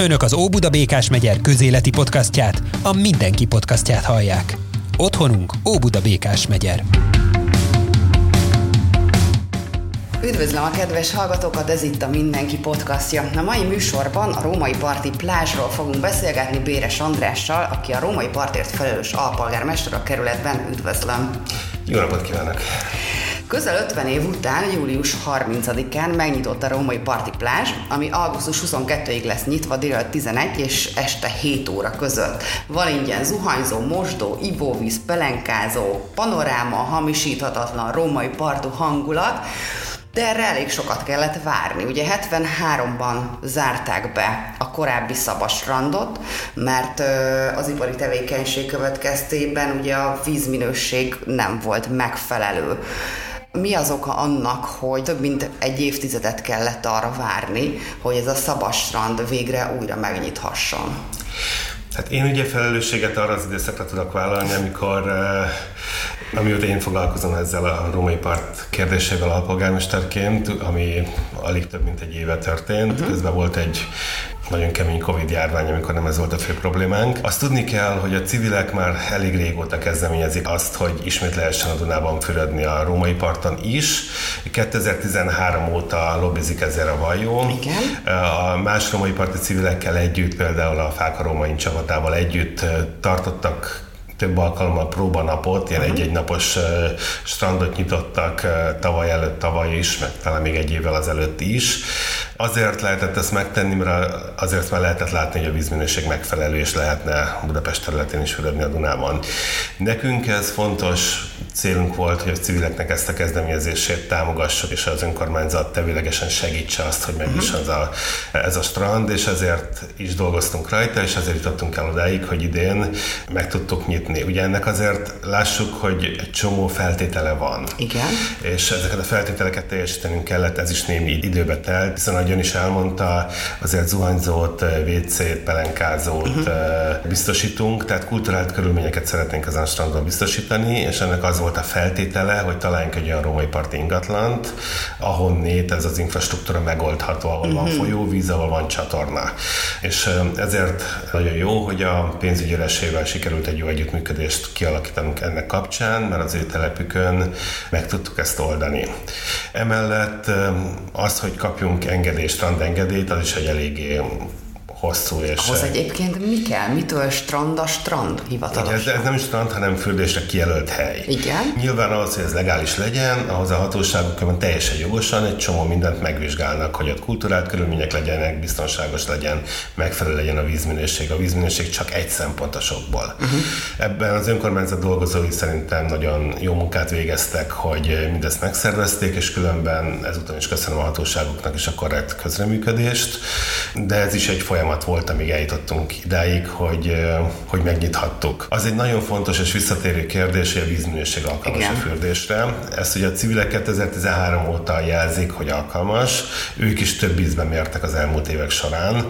Önök az Óbuda Békás megyer közéleti podcastját, a Mindenki podcastját hallják. Otthonunk Óbuda Békás megyer. Üdvözlöm a kedves hallgatókat, ez itt a Mindenki podcastja. A mai műsorban a Római Parti plázsról fogunk beszélgetni Béres Andrással, aki a Római Partért felelős alpolgármester a kerületben. Üdvözlöm! Jó napot kívánok! Közel 50 év után, július 30-án megnyitott a Római Parti plázs, ami augusztus 22-ig lesz nyitva délelőtt 11 és este 7 óra között. Van ingyen zuhanyzó, mosdó, ivóvíz, pelenkázó, panoráma, hamisíthatatlan római partú hangulat, de erre elég sokat kellett várni. Ugye 73-ban zárták be a korábbi szabasrandot, mert az ipari tevékenység következtében ugye a vízminőség nem volt megfelelő. Mi az oka annak, hogy több mint egy évtizedet kellett arra várni, hogy ez a szabasrand végre újra megnyithasson? Hát én ugye felelősséget arra az időszakra tudok vállalni, amikor amióta én foglalkozom ezzel a római part kérdésével alpolgármesterként, ami alig több mint egy éve történt. Uh-huh. Közben volt egy nagyon kemény Covid járvány, amikor nem ez volt a fő problémánk. Azt tudni kell, hogy a civilek már elég régóta kezdeményezik azt, hogy ismét lehessen a Dunában fürödni a római parton is. 2013 óta lobbizik ezzel a vajó. Igen. A más római parti civilekkel együtt, például a Fáka római csapatával együtt tartottak több alkalommal próbanapot, ilyen uh-huh. egy-egy napos uh, strandot nyitottak uh, tavaly előtt, tavaly is, meg talán még egy évvel azelőtt is. Azért lehetett ezt megtenni, mert azért már lehetett látni, hogy a vízminőség megfelelő, és lehetne Budapest területén is fürödni a Dunában. Nekünk ez fontos célunk volt, hogy a civileknek ezt a kezdeményezését támogassuk, és az önkormányzat tevilegesen segítse azt, hogy meg is az a, ez a strand, és ezért is dolgoztunk rajta, és ezért jutottunk el odáig, hogy idén meg tudtuk nyitni. Ugye ennek azért lássuk, hogy egy csomó feltétele van. Igen. És ezeket a feltételeket teljesítenünk kellett, ez is némi időbe telt, hiszen ahogy ön is elmondta, azért zuhanyzót, WC-t, pelenkázót uh-huh. biztosítunk, tehát kulturált körülményeket szeretnénk ezen a strandon biztosítani, és ennek az volt a feltétele, hogy találjunk egy olyan római parti ingatlant, ahonnét ez az infrastruktúra megoldható, ahol uh-huh. van mhm. folyóvíz, ahol van csatorna. És ezért nagyon jó, hogy a pénzügyi éresével sikerült egy jó együttműködést kialakítanunk ennek kapcsán, mert az ő telepükön meg tudtuk ezt oldani. Emellett az, hogy kapjunk engedést, strandengedélyt, az is egy eléggé hosszú. És Ahhoz egyébként mi kell? Mitől strand a strand hivatalosan? Ez, ez nem strand, hanem fürdésre kijelölt hely. Igen. Nyilván ahhoz, hogy ez legális legyen, ahhoz a hatóságok teljesen jogosan egy csomó mindent megvizsgálnak, hogy ott kulturált körülmények legyenek, biztonságos legyen, megfelelő legyen a vízminőség. A vízminőség csak egy szempont a sokból. Uh-huh. Ebben az önkormányzat dolgozói szerintem nagyon jó munkát végeztek, hogy mindezt megszervezték, és különben ezután is köszönöm a hatóságoknak is a korrekt közreműködést, de ez is egy folyamat folyamat volt, amíg eljutottunk idáig, hogy, hogy megnyithattuk. Az egy nagyon fontos és visszatérő kérdés, hogy a vízminőség alkalmas Igen. a fürdésre. Ezt ugye a civilek 2013 óta jelzik, hogy alkalmas. Ők is több ízben mértek az elmúlt évek során.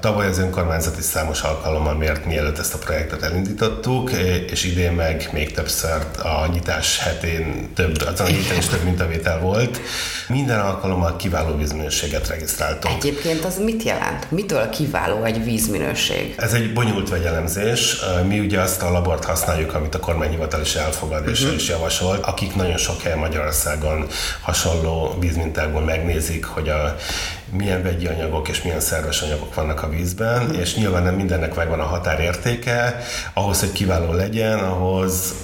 Tavaly az önkormányzat is számos alkalommal mért, mielőtt ezt a projektet elindítottuk, és idén meg még többször a nyitás hetén több, az a is több mintavétel volt. Minden alkalommal kiváló vízminőséget regisztráltunk. Egyébként az mit jelent? Mitől kiváló egy vízminőség? Ez egy bonyolult vegyelemzés. Mi ugye azt a labort használjuk, amit a kormányhivatal is elfogad és uh-huh. is javasolt, akik nagyon sok helyen Magyarországon hasonló vízmintákból megnézik, hogy a milyen vegyi anyagok és milyen szerves anyagok vannak a vízben, uh-huh. és nyilván nem mindennek megvan a határértéke, ahhoz, hogy kiváló legyen, ahhoz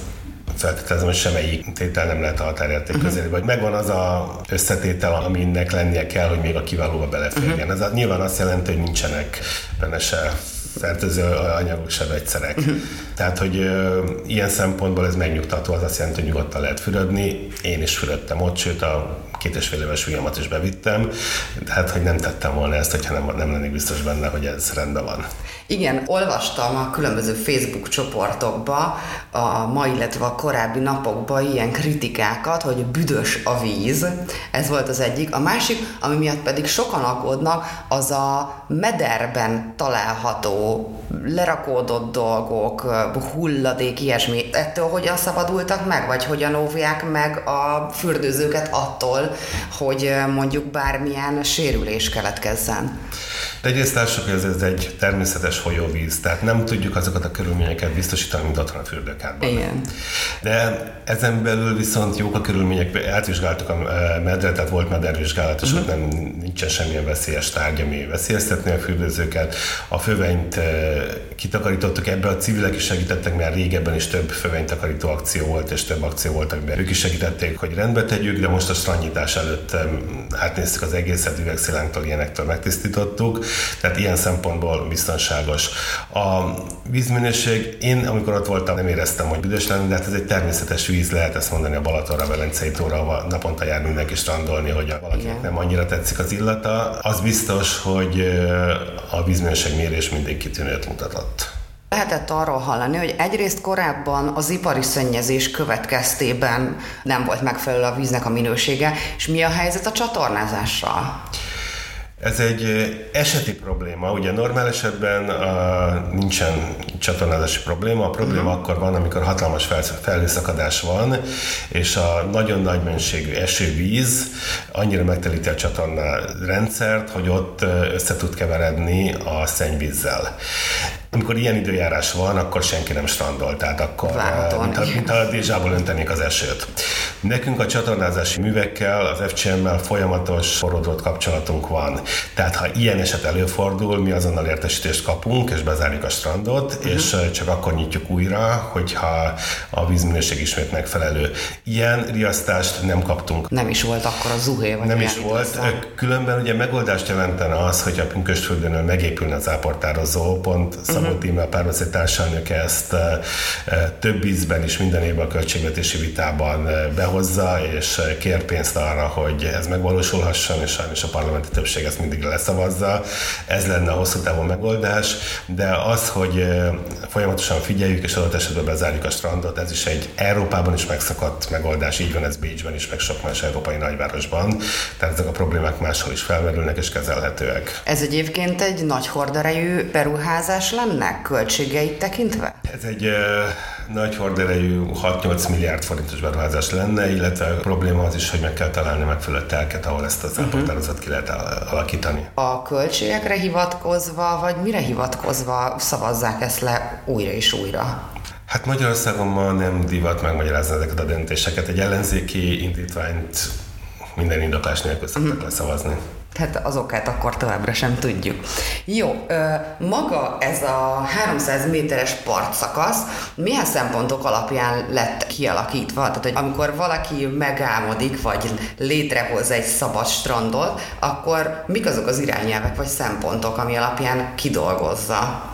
feltételezem, hogy semmelyik tétel nem lehet a határérték uh-huh. közé, vagy megvan az a összetétel, aminek lennie kell, hogy még a kiválóba beleférjen. Uh-huh. Ez nyilván azt jelenti, hogy nincsenek benne se fertőző anyagok, se vegyszerek. Uh-huh. Tehát, hogy ö, ilyen szempontból ez megnyugtató, az azt jelenti, hogy nyugodtan lehet fürödni. Én is fürödtem ott, sőt a két és fél éves ujjamat is bevittem, hát hogy nem tettem volna ezt, hogyha nem, nem lennék biztos benne, hogy ez rendben van. Igen, olvastam a különböző Facebook csoportokba a ma, illetve a korábbi napokban ilyen kritikákat, hogy büdös a víz. Ez volt az egyik. A másik, ami miatt pedig sokan aggódnak, az a mederben található lerakódott dolgok, hulladék, ilyesmi. Ettől hogyan szabadultak meg, vagy hogyan óvják meg a fürdőzőket attól, hogy mondjuk bármilyen sérülés keletkezzen? Egyrészt lássuk, hogy ez egy természetes folyóvíz, tehát nem tudjuk azokat a körülményeket biztosítani, mint otthon a fürdőkádban. Igen. De ezen belül viszont jók a körülmények, átvizsgáltuk a medret, tehát volt medervizsgálat, és uh-huh. nem nincsen semmilyen veszélyes tárgy, ami veszélyeztetni a fürdőzőket. A fövenyt kitakarítottuk, ebbe a civilek is segítettek, mert régebben is több fövénytakarító akció volt, és több akció volt, amiben ők is segítették, hogy rendbe tegyük, de most a stranyítás előtt átnéztük az egészet, üvegszilánktól, ilyenektől megtisztítottuk, tehát ilyen szempontból biztonságos. A vízminőség, én amikor ott voltam, nem éreztem, hogy büdös lenne, de hát ez egy természetes víz, lehet ezt mondani a Balatonra, Velencei tóra, naponta jár mindenki strandolni, hogy valakinek nem annyira tetszik az illata. Az biztos, hogy a vízminőség mérés mindig kitűnőt mutatott. Lehetett arról hallani, hogy egyrészt korábban az ipari szennyezés következtében nem volt megfelelő a víznek a minősége, és mi a helyzet a csatornázással? Ez egy eseti probléma. Ugye normál esetben uh, nincsen csatornázási probléma. A probléma uh-huh. akkor van, amikor hatalmas fel, felhőszakadás van, és a nagyon nagy mennyiségű esővíz annyira megtelíti a csatorna rendszert, hogy ott össze tud keveredni a szennyvízzel. Amikor ilyen időjárás van, akkor senki nem strandol, tehát akkor Várhatóan, mint, a, mint a dézsából öntenék az esőt. Nekünk a csatornázási művekkel, az FCM-mel folyamatos forródott kapcsolatunk van. Tehát ha ilyen eset előfordul, mi azonnal értesítést kapunk, és bezárjuk a strandot, uh-huh. és csak akkor nyitjuk újra, hogyha a vízminőség ismét megfelelő. Ilyen riasztást nem kaptunk. Nem is volt akkor a zuhé, vagy Nem is volt. Hozzá. Különben ugye megoldást jelentene az, hogy a Pünkösdföldönől megépülne az áportározó, pont uh-huh Szabó Tíme, a párbeszéd társadalmaka ezt több ízben is minden évben a költségvetési vitában behozza, és kér pénzt arra, hogy ez megvalósulhasson, és sajnos a parlamenti többség ezt mindig leszavazza. Ez lenne a hosszú távú megoldás, de az, hogy folyamatosan figyeljük, és adott esetben bezárjuk a strandot, ez is egy Európában is megszakadt megoldás, így van ez Bécsben is, meg sok más európai nagyvárosban. Tehát ezek a problémák máshol is felmerülnek és kezelhetőek. Ez egyébként egy nagy horderejű beruházás lenne? költségeit tekintve? Ez egy uh, nagy horderejű 6-8 milliárd forintos beruházás lenne, illetve a probléma az is, hogy meg kell találni megfelelő telket, ahol ezt az uh-huh. ki lehet alakítani. A költségekre hivatkozva, vagy mire hivatkozva szavazzák ezt le újra és újra? Hát Magyarországon ma nem divat megmagyarázni ezeket a döntéseket. Egy ellenzéki indítványt minden indoklás nélkül szoktak uh-huh. Tehát azokat akkor továbbra sem tudjuk. Jó, maga ez a 300 méteres partszakasz milyen szempontok alapján lett kialakítva? Tehát, hogy amikor valaki megálmodik, vagy létrehoz egy szabad strandot, akkor mik azok az irányelvek, vagy szempontok, ami alapján kidolgozza?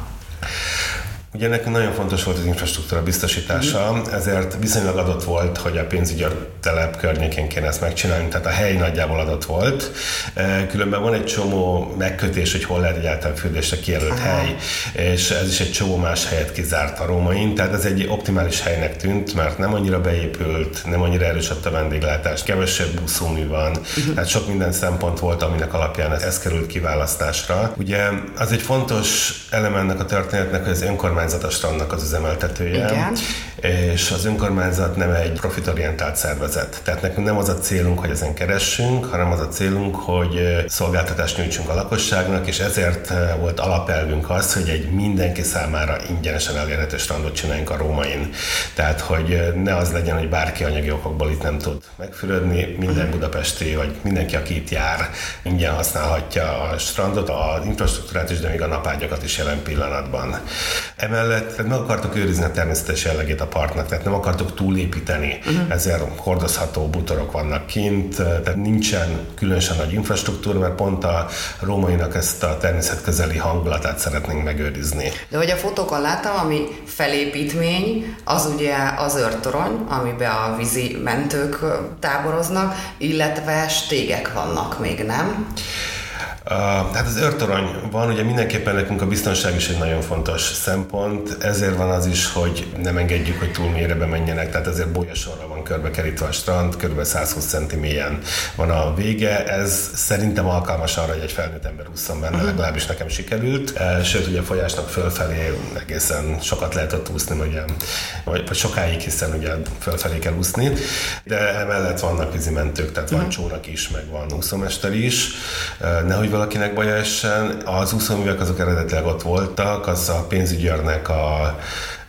Ugye nekünk nagyon fontos volt az infrastruktúra biztosítása, mm. ezért viszonylag adott volt, hogy a pénzügyi telep környékén kéne ezt megcsinálni, tehát a hely nagyjából adott volt. E, különben van egy csomó megkötés, hogy hol lehet egyáltalán fürdésre kijelölt Aha. hely, és ez is egy csomó más helyet kizárt a rómain, tehát ez egy optimális helynek tűnt, mert nem annyira beépült, nem annyira erős a vendéglátás, kevesebb buszómű van, uh-huh. tehát sok minden szempont volt, aminek alapján ez, ez került kiválasztásra. Ugye az egy fontos elem ennek a történetnek, hogy az önkormányzat önkormányzat a strandnak az üzemeltetője, Igen. És az önkormányzat nem egy profitorientált szervezet. Tehát nekünk nem az a célunk, hogy ezen keressünk, hanem az a célunk, hogy szolgáltatást nyújtsunk a lakosságnak, és ezért volt alapelvünk az, hogy egy mindenki számára ingyenesen elérhető strandot csináljunk a Rómain. Tehát, hogy ne az legyen, hogy bárki anyagi okokból itt nem tud megfürödni, minden mhm. budapesti, vagy mindenki, aki itt jár, ingyen használhatja a strandot, a infrastruktúrát is, de még a napágyakat is jelen pillanatban. Emellett meg akartuk őrizni a természetes jellegét a parknak, tehát nem akartuk túlépíteni, uh-huh. ezért hordozható butorok vannak kint, tehát nincsen különösen nagy infrastruktúra, mert pont a rómainak ezt a természetközeli hangulatát szeretnénk megőrizni. De hogy a fotókon láttam, ami felépítmény, az ugye az őrtorony, amiben a vízi mentők táboroznak, illetve stégek vannak még, nem? Hát az őrtorony van, ugye mindenképpen nekünk a biztonság is egy nagyon fontos szempont, ezért van az is, hogy nem engedjük, hogy túl mélyre bemenjenek, tehát ezért bolyasorra van körbekerítve a strand, kb. 120 cm van a vége, ez szerintem alkalmas arra, hogy egy felnőtt ember ússzon benne, uh-huh. legalábbis nekem sikerült, sőt ugye a folyásnak fölfelé egészen sokat lehetett úszni, ugye, vagy, vagy sokáig, hiszen ugye fölfelé kell úszni, de emellett vannak vízimentők, tehát uh-huh. van csónak is, meg van úszómester is, nehogy valakinek baja essen. Az úszóművek azok eredetileg ott voltak, az a pénzügyőrnek a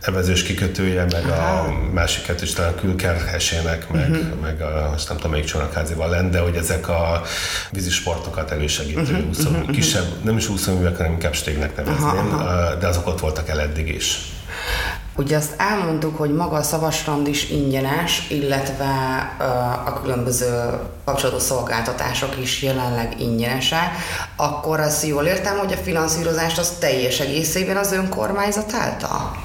evezős kikötője, meg Aha. a másik kettő is talán külkerhesének, meg, uh-huh. meg a, most nem tudom, melyik csónakházival lenne, de hogy ezek a vízisportokat elősegítő uh-huh. úszó, uh-huh. kisebb, nem is úszóművek, hanem inkább stégnek nevezném, Aha. de azok ott voltak el eddig is. Ugye azt elmondtuk, hogy maga a szavastrand is ingyenes, illetve a különböző kapcsolódó szolgáltatások is jelenleg ingyenesek, akkor azt jól értem, hogy a finanszírozást az teljes egészében az önkormányzat által?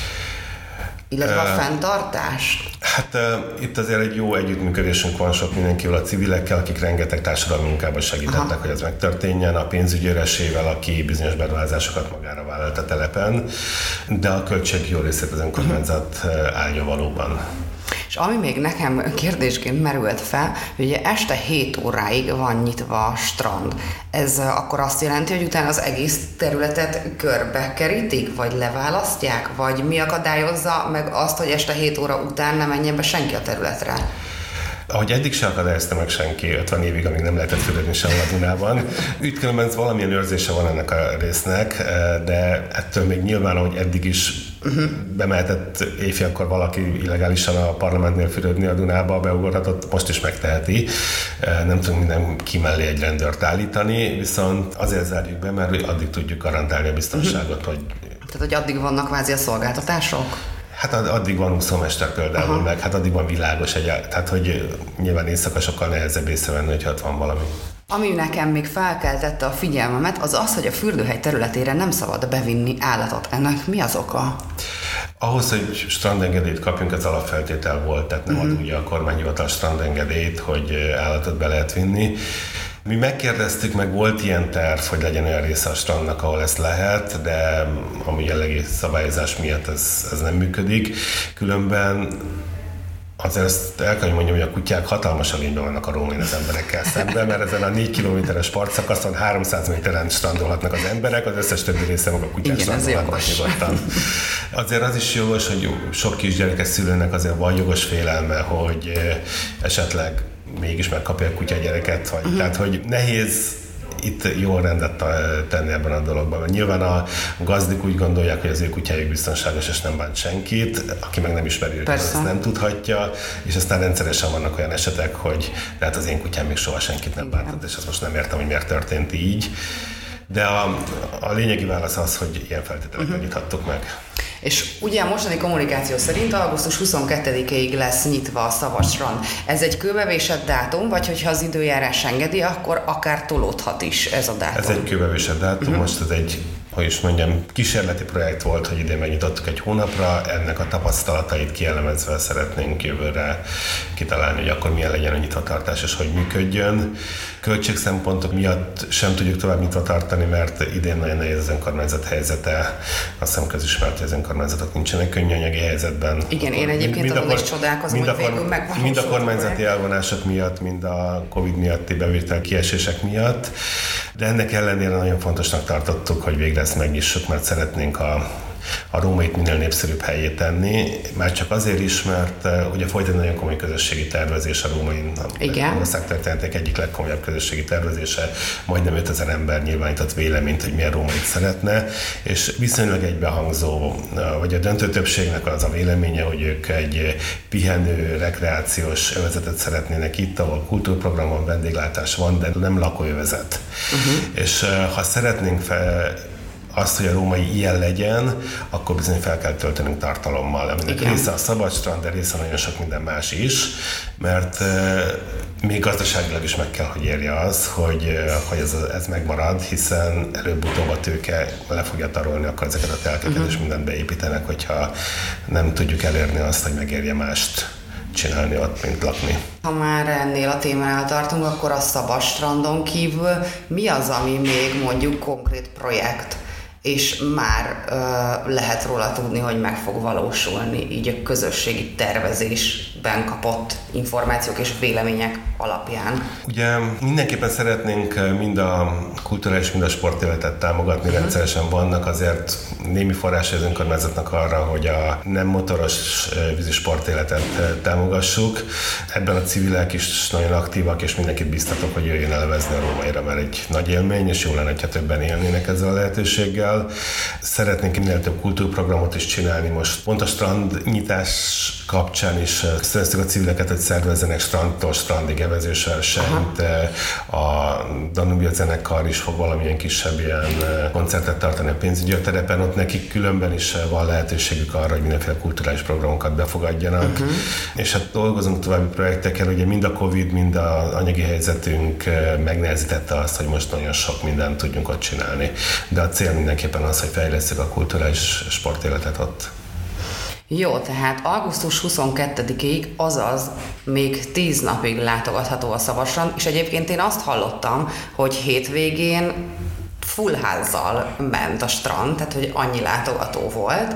Illetve a fenntartást? Hát uh, itt azért egy jó együttműködésünk van sok mindenkivel, a civilekkel, akik rengeteg társadalmi munkában segítettek, Aha. hogy ez megtörténjen, a pénzügyőresével, aki bizonyos beruházásokat magára vállalt a telepen, de a költség jó részét az önkormányzat uh-huh. állja valóban. Ami még nekem kérdésként merült fel, hogy ugye este 7 óráig van nyitva a strand. Ez akkor azt jelenti, hogy utána az egész területet körbe kerítik, vagy leválasztják, vagy mi akadályozza meg azt, hogy este 7 óra után nem menjen be senki a területre? ahogy eddig se akadályozta meg senki 50 évig, amíg nem lehetett fürödni sem a Dunában. Ütkülönben valamilyen őrzése van ennek a résznek, de ettől még nyilván, ahogy eddig is uh-huh. bemehetett éjfélkor valaki illegálisan a parlamentnél fürödni a Dunába, beugorhatott, most is megteheti. Nem tudunk minden kimellé egy rendőrt állítani, viszont azért zárjuk be, mert addig tudjuk garantálni a biztonságot, uh-huh. hogy tehát, hogy addig vannak kvázi a szolgáltatások? Hát addig van úszómester például, Aha. meg hát addig van világos egy, tehát hogy nyilván éjszaka sokkal nehezebb észrevenni, hogy ott van valami. Ami nekem még felkeltette a figyelmemet, az az, hogy a fürdőhely területére nem szabad bevinni állatot. Ennek mi az oka? Ahhoz, hogy strandengedélyt kapjunk, az alapfeltétel volt, tehát nem uh-huh. ad ugye a kormányhivatal strandengedélyt, hogy állatot be lehet vinni. Mi megkérdeztük, meg volt ilyen terv, hogy legyen olyan része a strandnak, ahol ezt lehet, de ami jellegi szabályozás miatt ez, ez nem működik. Különben azért ezt el kell, hogy mondjam, hogy a kutyák hatalmas előnyben vannak a rómén az emberekkel szemben, mert ezen a 4 kilométeres partszakaszon 300 méteren strandolhatnak az emberek, az összes többi része meg a kutyák Igen, strandolhatnak nyugodtan. Azért az is jogos, hogy sok kisgyerekes szülőnek azért van jogos félelme, hogy esetleg mégis megkapja a kutya gyereket, vagy, uh-huh. tehát hogy nehéz itt jó rendet tenni ebben a dologban. Mert nyilván a gazdik úgy gondolják, hogy az ő kutyájuk biztonságos, és nem bánt senkit, aki meg nem ismeri őket, ezt nem tudhatja, és aztán rendszeresen vannak olyan esetek, hogy lehet az én kutyám még soha senkit nem bántott, és azt most nem értem, hogy miért történt így. De a, a lényegi válasz az, hogy ilyen feltételeket uh-huh. nyithattuk meg. És ugye a mostani kommunikáció szerint augusztus 22-ig lesz nyitva a Szavasran. Ez egy kőbevésett dátum, vagy hogyha az időjárás engedi, akkor akár tolódhat is ez a dátum? Ez egy kőbevésett dátum, uh-huh. most ez egy hogy is mondjam, kísérleti projekt volt, hogy idén megnyitottuk egy hónapra, ennek a tapasztalatait kielemezve szeretnénk jövőre kitalálni, hogy akkor milyen legyen a nyitvatartás és hogy működjön. Költségszempontok miatt sem tudjuk tovább nyitva tartani, mert idén nagyon nehéz az önkormányzat helyzete. Azt hiszem közismert, hogy az önkormányzatok nincsenek könnyű anyagi helyzetben. Igen, én egyébként azon is csodálkozom, mind hogy végül megvalósult. Mind a kormányzati elvonások miatt, mind a Covid miatti bevétel kiesések miatt, de ennek ellenére nagyon fontosnak tartottuk, hogy végre ezt megnyissuk, mert szeretnénk a a rómait minél népszerűbb helyét tenni, már csak azért is, mert eh, ugye folyt egy nagyon komoly közösségi tervezés a római országtörténetek egyik legkomolyabb közösségi tervezése, majdnem 5000 ember nyilvánított véleményt, hogy milyen rómait szeretne, és viszonylag egybehangzó, eh, vagy a döntő többségnek az a véleménye, hogy ők egy pihenő, rekreációs övezetet szeretnének itt, ahol kultúrprogram van, vendéglátás van, de nem lakóövezet. Uh-huh. És eh, ha szeretnénk fel, azt, hogy a római ilyen legyen, akkor bizony fel kell töltenünk tartalommal, aminek Igen. része a szabad strand, de része nagyon sok minden más is, mert még gazdaságilag is meg kell, hogy érje az, hogy, hogy ez, ez megmarad, hiszen előbb-utóbb a tőke le fogja tarolni, akkor ezeket a telkeket uh-huh. és mindent beépítenek, hogyha nem tudjuk elérni azt, hogy megérje mást csinálni ott, mint lakni. Ha már ennél a témánál tartunk, akkor a strandon kívül mi az, ami még mondjuk konkrét projekt, és már ö, lehet róla tudni, hogy meg fog valósulni így a közösségi tervezésben kapott információk és vélemények alapján. Ugye mindenképpen szeretnénk mind a kulturális, mind a sportéletet támogatni, uh-huh. rendszeresen vannak azért némi forrás az önkormányzatnak arra, hogy a nem motoros vízi sportéletet támogassuk. Ebben a civilek is nagyon aktívak, és mindenkit biztatok, hogy jöjjön elevezni a Rómaira, mert egy nagy élmény, és jó lenne, ha többen élnének ezzel a lehetőséggel. Szeretnénk minél több kultúrprogramot is csinálni most. Pont a strand nyitás kapcsán is szereztük a civileket, hogy szervezzenek strandtól strandig evezősversenyt. A Danubia zenekar is fog valamilyen kisebb ilyen koncertet tartani a pénzügyi terepen, ott nekik különben is van lehetőségük arra, hogy mindenféle kulturális programokat befogadjanak. Uh-huh. És hát dolgozunk további projektekkel, ugye mind a Covid, mind a anyagi helyzetünk megnehezítette azt, hogy most nagyon sok mindent tudjunk ott csinálni. De a cél mindenképpen az, hogy fejlesztjük a kulturális sportéletet ott. Jó, tehát augusztus 22-ig, azaz még 10 napig látogatható a Szavasan, és egyébként én azt hallottam, hogy hétvégén full házzal ment a strand, tehát hogy annyi látogató volt,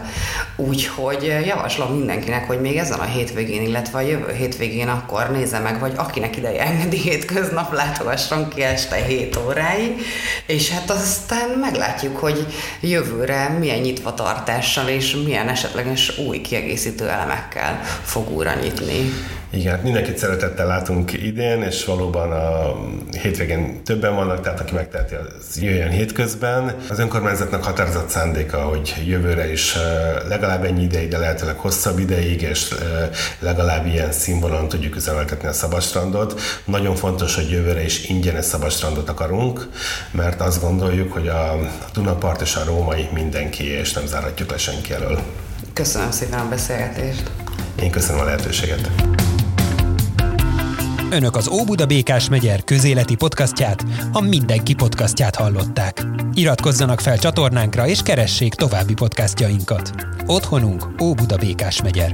úgyhogy javaslom mindenkinek, hogy még ezen a hétvégén, illetve a jövő hétvégén akkor nézze meg, vagy akinek ideje engedi hétköznap látogasson ki este 7 óráig, és hát aztán meglátjuk, hogy jövőre milyen nyitvatartással és milyen esetleges új kiegészítő elemekkel fog újra nyitni. Igen, hát mindenkit szeretettel látunk idén, és valóban a hétvégén többen vannak, tehát aki megteheti, az jöjjön hétközben. Az önkormányzatnak határozott szándéka, hogy jövőre is legalább ennyi ideig, de lehetőleg hosszabb ideig, és legalább ilyen színvonalon tudjuk üzemeltetni a szabadstrandot. Nagyon fontos, hogy jövőre is ingyenes szabadstrandot akarunk, mert azt gondoljuk, hogy a Dunapart és a római mindenki, és nem zárhatjuk le senki elől. Köszönöm szépen a beszélgetést. Én köszönöm a lehetőséget. Önök az Óbuda Békás megyer közéleti podcastját, a Mindenki podcastját hallották. Iratkozzanak fel csatornánkra és keressék további podcastjainkat. Otthonunk Óbuda Békás megyer.